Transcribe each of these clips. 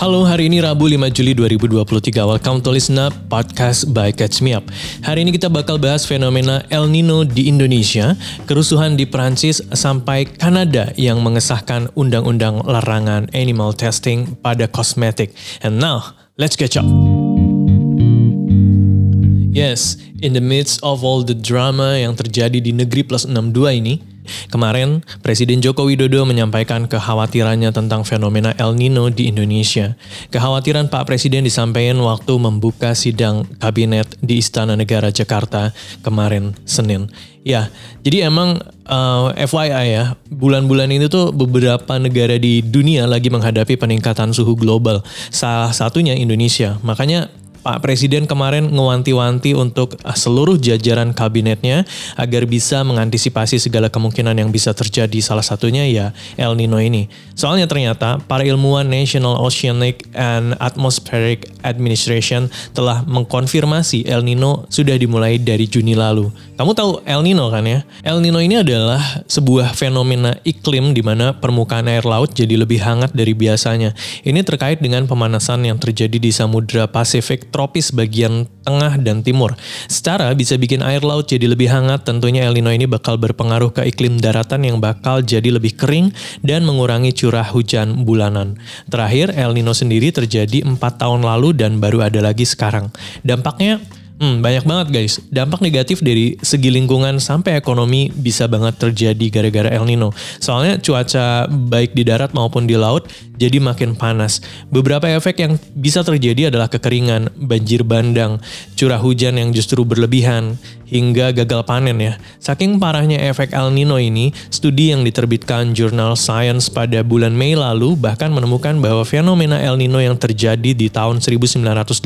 Halo, hari ini Rabu 5 Juli 2023. Welcome to Listen Up, podcast by Catch Me Up. Hari ini kita bakal bahas fenomena El Nino di Indonesia, kerusuhan di Perancis, sampai Kanada yang mengesahkan undang-undang larangan animal testing pada kosmetik. And now, let's catch up. Yes, in the midst of all the drama yang terjadi di negeri plus 62 ini, Kemarin, Presiden Joko Widodo menyampaikan kekhawatirannya tentang fenomena El Nino di Indonesia. Kekhawatiran Pak Presiden disampaikan waktu membuka sidang kabinet di Istana Negara Jakarta kemarin Senin. Ya, jadi emang uh, eh, FYI ya, bulan-bulan ini tuh beberapa negara di dunia lagi menghadapi peningkatan suhu global. Salah satunya Indonesia. Makanya Pak Presiden kemarin ngewanti-wanti untuk ah, seluruh jajaran kabinetnya agar bisa mengantisipasi segala kemungkinan yang bisa terjadi. Salah satunya ya El Nino ini. Soalnya ternyata para ilmuwan National Oceanic and Atmospheric Administration telah mengkonfirmasi El Nino sudah dimulai dari Juni lalu. Kamu tahu El Nino kan ya? El Nino ini adalah sebuah fenomena iklim di mana permukaan air laut jadi lebih hangat dari biasanya. Ini terkait dengan pemanasan yang terjadi di Samudra Pasifik tropis bagian tengah dan timur. Secara bisa bikin air laut jadi lebih hangat, tentunya El Nino ini bakal berpengaruh ke iklim daratan yang bakal jadi lebih kering dan mengurangi curah hujan bulanan. Terakhir, El Nino sendiri terjadi 4 tahun lalu dan baru ada lagi sekarang. Dampaknya Hmm, banyak banget guys. Dampak negatif dari segi lingkungan sampai ekonomi bisa banget terjadi gara-gara El Nino. Soalnya cuaca baik di darat maupun di laut jadi makin panas. Beberapa efek yang bisa terjadi adalah kekeringan, banjir bandang, curah hujan yang justru berlebihan, hingga gagal panen ya. Saking parahnya efek El Nino ini, studi yang diterbitkan jurnal Science pada bulan Mei lalu bahkan menemukan bahwa fenomena El Nino yang terjadi di tahun 1982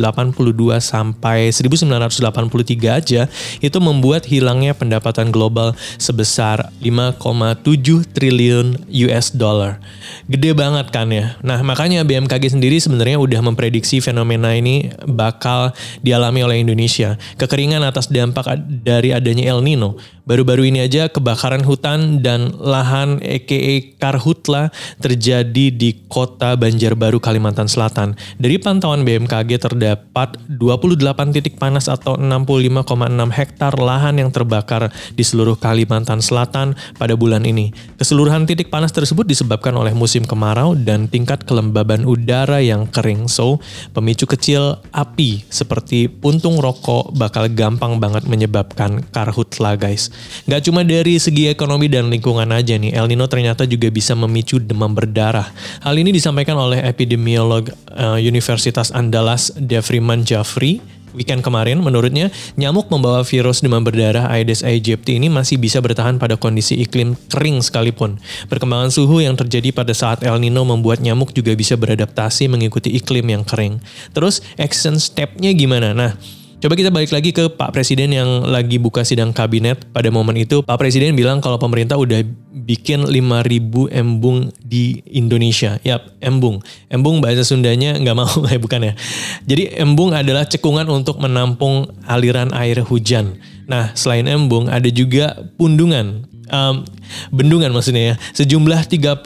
sampai 1983 aja itu membuat hilangnya pendapatan global sebesar 5,7 triliun US dollar. Gede banget kan ya. Nah, makanya BMKG sendiri sebenarnya udah memprediksi fenomena ini bakal dialami oleh Indonesia. Kekeringan atas dampak dari adanya El Nino. Baru-baru ini aja kebakaran hutan dan lahan EKE Karhutla terjadi di kota Banjarbaru, Kalimantan Selatan. Dari pantauan BMKG terdapat 28 titik panas atau 65,6 hektar lahan yang terbakar di seluruh Kalimantan Selatan pada bulan ini. Keseluruhan titik panas tersebut disebabkan oleh musim kemarau dan tingkat kelembaban udara yang kering. So, pemicu kecil api seperti puntung rokok bakal gampang banget menyebabkan karhutla guys. Gak cuma dari segi ekonomi dan lingkungan aja nih, El Nino ternyata juga bisa memicu demam berdarah. Hal ini disampaikan oleh epidemiolog uh, Universitas Andalas Devriman Jafri weekend kemarin, menurutnya nyamuk membawa virus demam berdarah Aedes aegypti ini masih bisa bertahan pada kondisi iklim kering sekalipun. Perkembangan suhu yang terjadi pada saat El Nino membuat nyamuk juga bisa beradaptasi mengikuti iklim yang kering. Terus action step-nya gimana? Nah, Coba kita balik lagi ke Pak Presiden yang lagi buka sidang kabinet pada momen itu. Pak Presiden bilang kalau pemerintah udah bikin 5000 embung di Indonesia. Yap, embung. Embung bahasa Sundanya nggak mau, eh bukan ya. Jadi embung adalah cekungan untuk menampung aliran air hujan. Nah, selain embung ada juga pundungan um, bendungan maksudnya ya. Sejumlah 38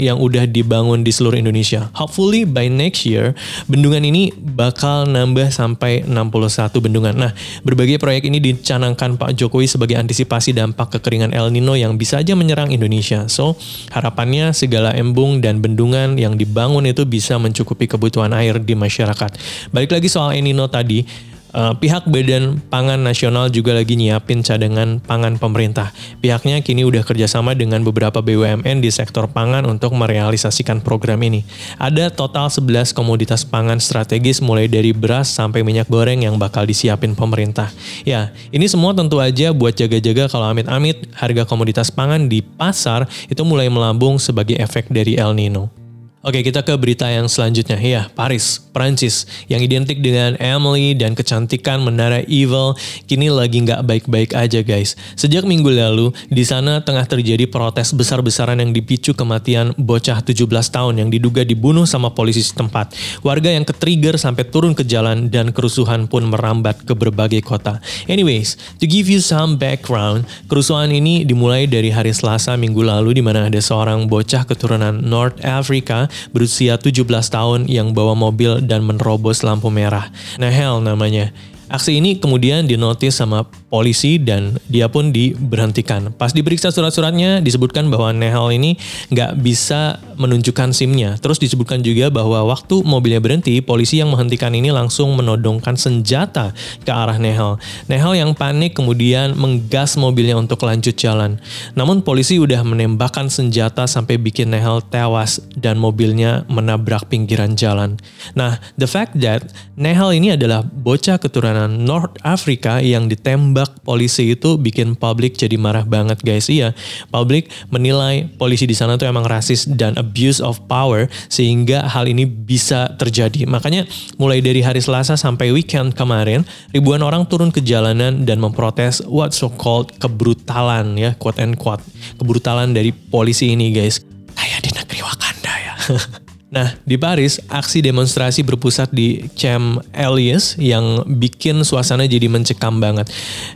yang udah dibangun di seluruh Indonesia. Hopefully by next year, bendungan ini bakal nambah sampai 61 bendungan. Nah, berbagai proyek ini dicanangkan Pak Jokowi sebagai antisipasi dampak kekeringan El Nino yang bisa aja menyerang Indonesia. So, harapannya segala embung dan bendungan yang dibangun itu bisa mencukupi kebutuhan air di masyarakat. Balik lagi soal El Nino tadi, Uh, pihak Badan Pangan Nasional juga lagi nyiapin cadangan pangan pemerintah. Pihaknya kini udah kerjasama dengan beberapa BUMN di sektor pangan untuk merealisasikan program ini. Ada total 11 komoditas pangan strategis mulai dari beras sampai minyak goreng yang bakal disiapin pemerintah. Ya, ini semua tentu aja buat jaga-jaga kalau amit-amit harga komoditas pangan di pasar itu mulai melambung sebagai efek dari El Nino. Oke, kita ke berita yang selanjutnya. Ya, Paris, Prancis, yang identik dengan Emily dan kecantikan menara evil, kini lagi nggak baik-baik aja guys. Sejak minggu lalu, di sana tengah terjadi protes besar-besaran yang dipicu kematian bocah 17 tahun yang diduga dibunuh sama polisi setempat. Warga yang ke-trigger sampai turun ke jalan dan kerusuhan pun merambat ke berbagai kota. Anyways, to give you some background, kerusuhan ini dimulai dari hari Selasa minggu lalu di mana ada seorang bocah keturunan North Africa berusia 17 tahun yang bawa mobil dan menerobos lampu merah. Nehel namanya. Aksi ini kemudian dinotis sama polisi dan dia pun diberhentikan. Pas diperiksa surat-suratnya disebutkan bahwa Nehal ini nggak bisa menunjukkan SIM-nya. Terus disebutkan juga bahwa waktu mobilnya berhenti, polisi yang menghentikan ini langsung menodongkan senjata ke arah Nehal. Nehal yang panik kemudian menggas mobilnya untuk lanjut jalan. Namun polisi udah menembakkan senjata sampai bikin Nehal tewas dan mobilnya menabrak pinggiran jalan. Nah, the fact that Nehal ini adalah bocah keturunan North Africa yang ditembak polisi itu bikin publik jadi marah banget guys. Iya, publik menilai polisi di sana tuh emang rasis dan abuse of power sehingga hal ini bisa terjadi. Makanya mulai dari hari Selasa sampai weekend kemarin, ribuan orang turun ke jalanan dan memprotes what so called kebrutalan ya, quote and quote. Kebrutalan dari polisi ini guys. Kayak di negeri Wakanda ya. Nah, di Paris, aksi demonstrasi berpusat di Champ Elias yang bikin suasana jadi mencekam banget.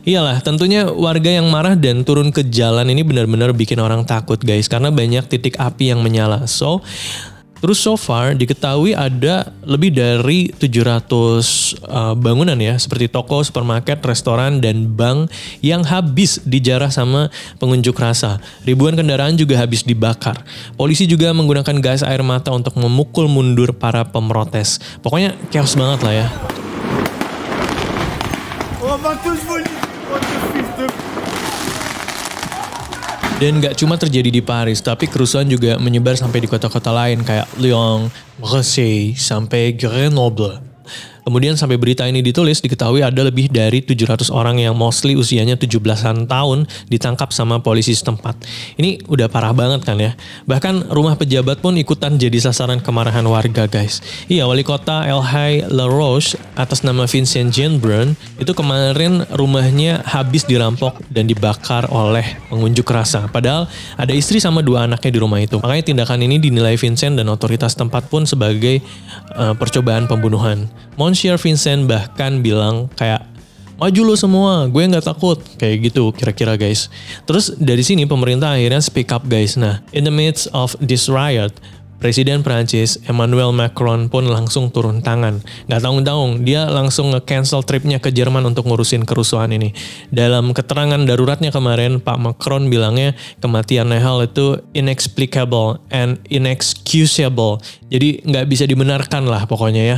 Iyalah, tentunya warga yang marah dan turun ke jalan ini benar-benar bikin orang takut guys, karena banyak titik api yang menyala. So, Terus so far diketahui ada lebih dari 700 uh, bangunan ya, seperti toko, supermarket, restoran, dan bank yang habis dijarah sama pengunjuk rasa. Ribuan kendaraan juga habis dibakar. Polisi juga menggunakan gas air mata untuk memukul mundur para pemrotes. Pokoknya chaos banget lah ya. Oh, dan gak cuma terjadi di Paris, tapi kerusuhan juga menyebar sampai di kota-kota lain kayak Lyon, Marseille, sampai Grenoble. Kemudian sampai berita ini ditulis diketahui ada lebih dari 700 orang yang mostly usianya 17-an tahun ditangkap sama polisi setempat. Ini udah parah banget kan ya. Bahkan rumah pejabat pun ikutan jadi sasaran kemarahan warga guys. Iya wali kota El Hay La Roche atas nama Vincent Jeanbrun itu kemarin rumahnya habis dirampok dan dibakar oleh pengunjuk rasa. Padahal ada istri sama dua anaknya di rumah itu. Makanya tindakan ini dinilai Vincent dan otoritas tempat pun sebagai uh, percobaan pembunuhan. Monsieur Vincent bahkan bilang kayak maju lo semua, gue nggak takut, kayak gitu kira-kira guys. Terus dari sini pemerintah akhirnya speak up guys. Nah, in the midst of this riot, Presiden Prancis Emmanuel Macron pun langsung turun tangan. Gak tanggung-tanggung, dia langsung nge-cancel tripnya ke Jerman untuk ngurusin kerusuhan ini. Dalam keterangan daruratnya kemarin, Pak Macron bilangnya kematian Nehal itu inexplicable and inexcusable. Jadi nggak bisa dibenarkan lah pokoknya ya.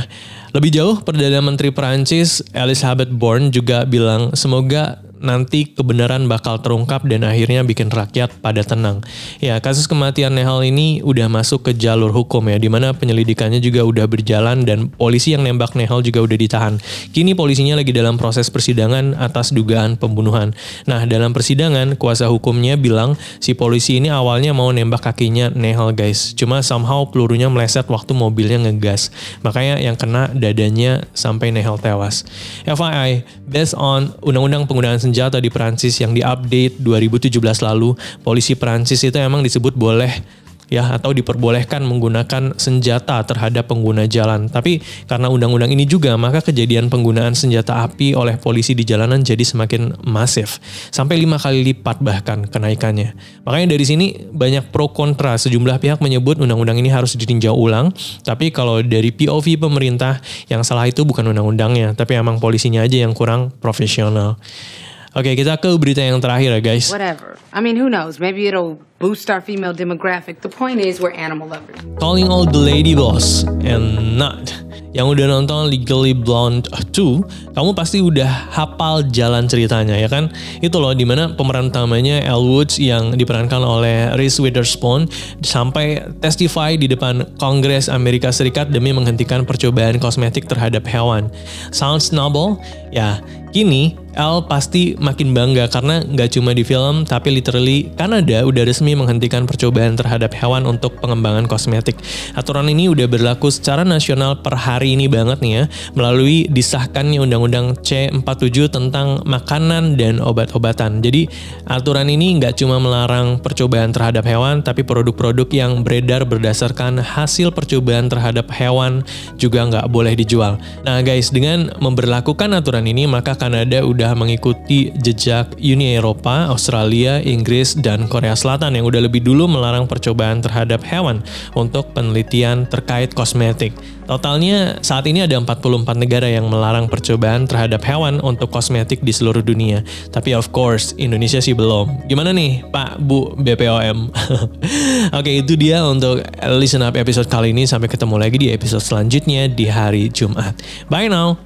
Lebih jauh, Perdana Menteri Prancis Elizabeth Borne juga bilang semoga nanti kebenaran bakal terungkap dan akhirnya bikin rakyat pada tenang. Ya, kasus kematian Nehal ini udah masuk ke jalur hukum ya, di mana penyelidikannya juga udah berjalan dan polisi yang nembak Nehal juga udah ditahan. Kini polisinya lagi dalam proses persidangan atas dugaan pembunuhan. Nah, dalam persidangan, kuasa hukumnya bilang si polisi ini awalnya mau nembak kakinya Nehal guys. Cuma somehow pelurunya meleset waktu mobilnya ngegas. Makanya yang kena dadanya sampai Nehal tewas. FYI, based on undang-undang penggunaan senjata di Prancis yang diupdate 2017 lalu, polisi Prancis itu emang disebut boleh ya atau diperbolehkan menggunakan senjata terhadap pengguna jalan. Tapi karena undang-undang ini juga maka kejadian penggunaan senjata api oleh polisi di jalanan jadi semakin masif sampai lima kali lipat bahkan kenaikannya. Makanya dari sini banyak pro kontra. Sejumlah pihak menyebut undang-undang ini harus ditinjau ulang. Tapi kalau dari POV pemerintah yang salah itu bukan undang-undangnya, tapi emang polisinya aja yang kurang profesional. Oke, okay, kita ke berita yang terakhir ya, guys. Whatever. I mean, who knows? Maybe it'll boost our female demographic. The point is, we're animal lovers. Calling all the lady boss and not. Yang udah nonton Legally Blonde 2, kamu pasti udah hafal jalan ceritanya ya kan? Itu loh di mana pemeran utamanya Elle Woods yang diperankan oleh Reese Witherspoon sampai testify di depan Kongres Amerika Serikat demi menghentikan percobaan kosmetik terhadap hewan. Sounds noble? Ya, kini Al pasti makin bangga karena nggak cuma di film, tapi literally Kanada udah resmi menghentikan percobaan terhadap hewan untuk pengembangan kosmetik. Aturan ini udah berlaku secara nasional per hari ini banget nih ya, melalui disahkannya Undang-Undang C47 tentang makanan dan obat-obatan. Jadi aturan ini nggak cuma melarang percobaan terhadap hewan, tapi produk-produk yang beredar berdasarkan hasil percobaan terhadap hewan juga nggak boleh dijual. Nah guys, dengan memperlakukan aturan ini, maka Kanada udah mengikuti jejak Uni Eropa, Australia, Inggris, dan Korea Selatan yang udah lebih dulu melarang percobaan terhadap hewan untuk penelitian terkait kosmetik. Totalnya saat ini ada 44 negara yang melarang percobaan terhadap hewan untuk kosmetik di seluruh dunia. Tapi of course, Indonesia sih belum. Gimana nih Pak, Bu, BPOM? Oke, itu dia untuk Listen Up episode kali ini. Sampai ketemu lagi di episode selanjutnya di hari Jumat. Bye now!